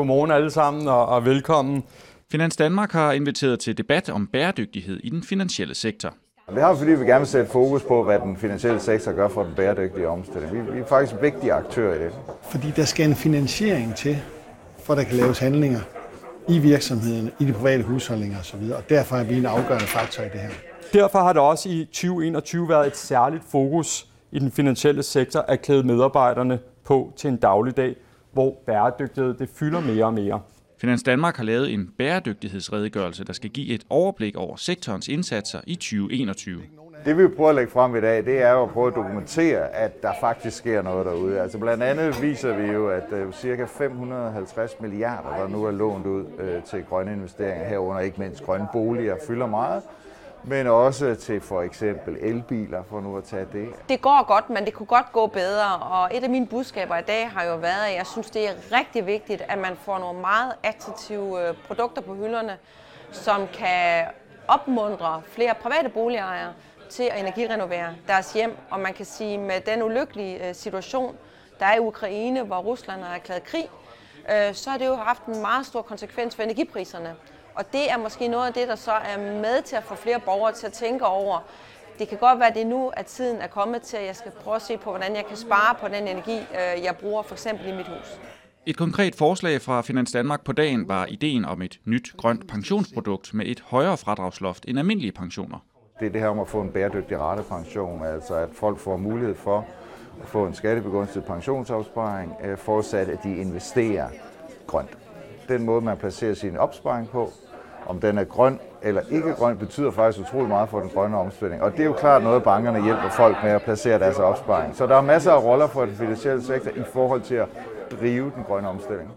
godmorgen alle sammen og, og velkommen. Finans Danmark har inviteret til debat om bæredygtighed i den finansielle sektor. Det har vi, fordi vi gerne vil sætte fokus på, hvad den finansielle sektor gør for den bæredygtige omstilling. Vi, vi er faktisk en vigtig aktør i det. Fordi der skal en finansiering til, for der kan laves handlinger i virksomheden, i de private husholdninger osv. Og derfor er vi en afgørende faktor i det her. Derfor har det også i 2021 været et særligt fokus i den finansielle sektor at klæde medarbejderne på til en dagligdag, hvor bæredygtighed det fylder mere og mere. Finans Danmark har lavet en bæredygtighedsredegørelse, der skal give et overblik over sektorens indsatser i 2021. Det vi prøver at lægge frem i dag, det er jo at prøve at dokumentere, at der faktisk sker noget derude. Altså blandt andet viser vi jo, at uh, cirka 550 milliarder, der nu er lånt ud uh, til grønne investeringer herunder, ikke mindst grønne boliger, fylder meget men også til for eksempel elbiler, for nu at tage det. Det går godt, men det kunne godt gå bedre, og et af mine budskaber i dag har jo været, at jeg synes, det er rigtig vigtigt, at man får nogle meget attraktive øh, produkter på hylderne, som kan opmuntre flere private boligejere til at energirenovere deres hjem. Og man kan sige, med den ulykkelige øh, situation, der er i Ukraine, hvor Rusland har erklæret krig, øh, så har det jo haft en meget stor konsekvens for energipriserne. Og det er måske noget af det, der så er med til at få flere borgere til at tænke over, det kan godt være, at det nu, at tiden er kommet til, at jeg skal prøve at se på, hvordan jeg kan spare på den energi, øh, jeg bruger for eksempel i mit hus. Et konkret forslag fra Finans Danmark på dagen var ideen om et nyt grønt pensionsprodukt med et højere fradragsloft end almindelige pensioner. Det er det her om at få en bæredygtig ratepension, altså at folk får mulighed for at få en skattebegunstiget pensionsopsparing, øh, forudsat at de investerer grønt den måde, man placerer sin opsparing på, om den er grøn eller ikke grøn, betyder faktisk utrolig meget for den grønne omstilling. Og det er jo klart noget, bankerne hjælper folk med at placere deres opsparing. Så der er masser af roller for den finansielle sektor i forhold til at drive den grønne omstilling.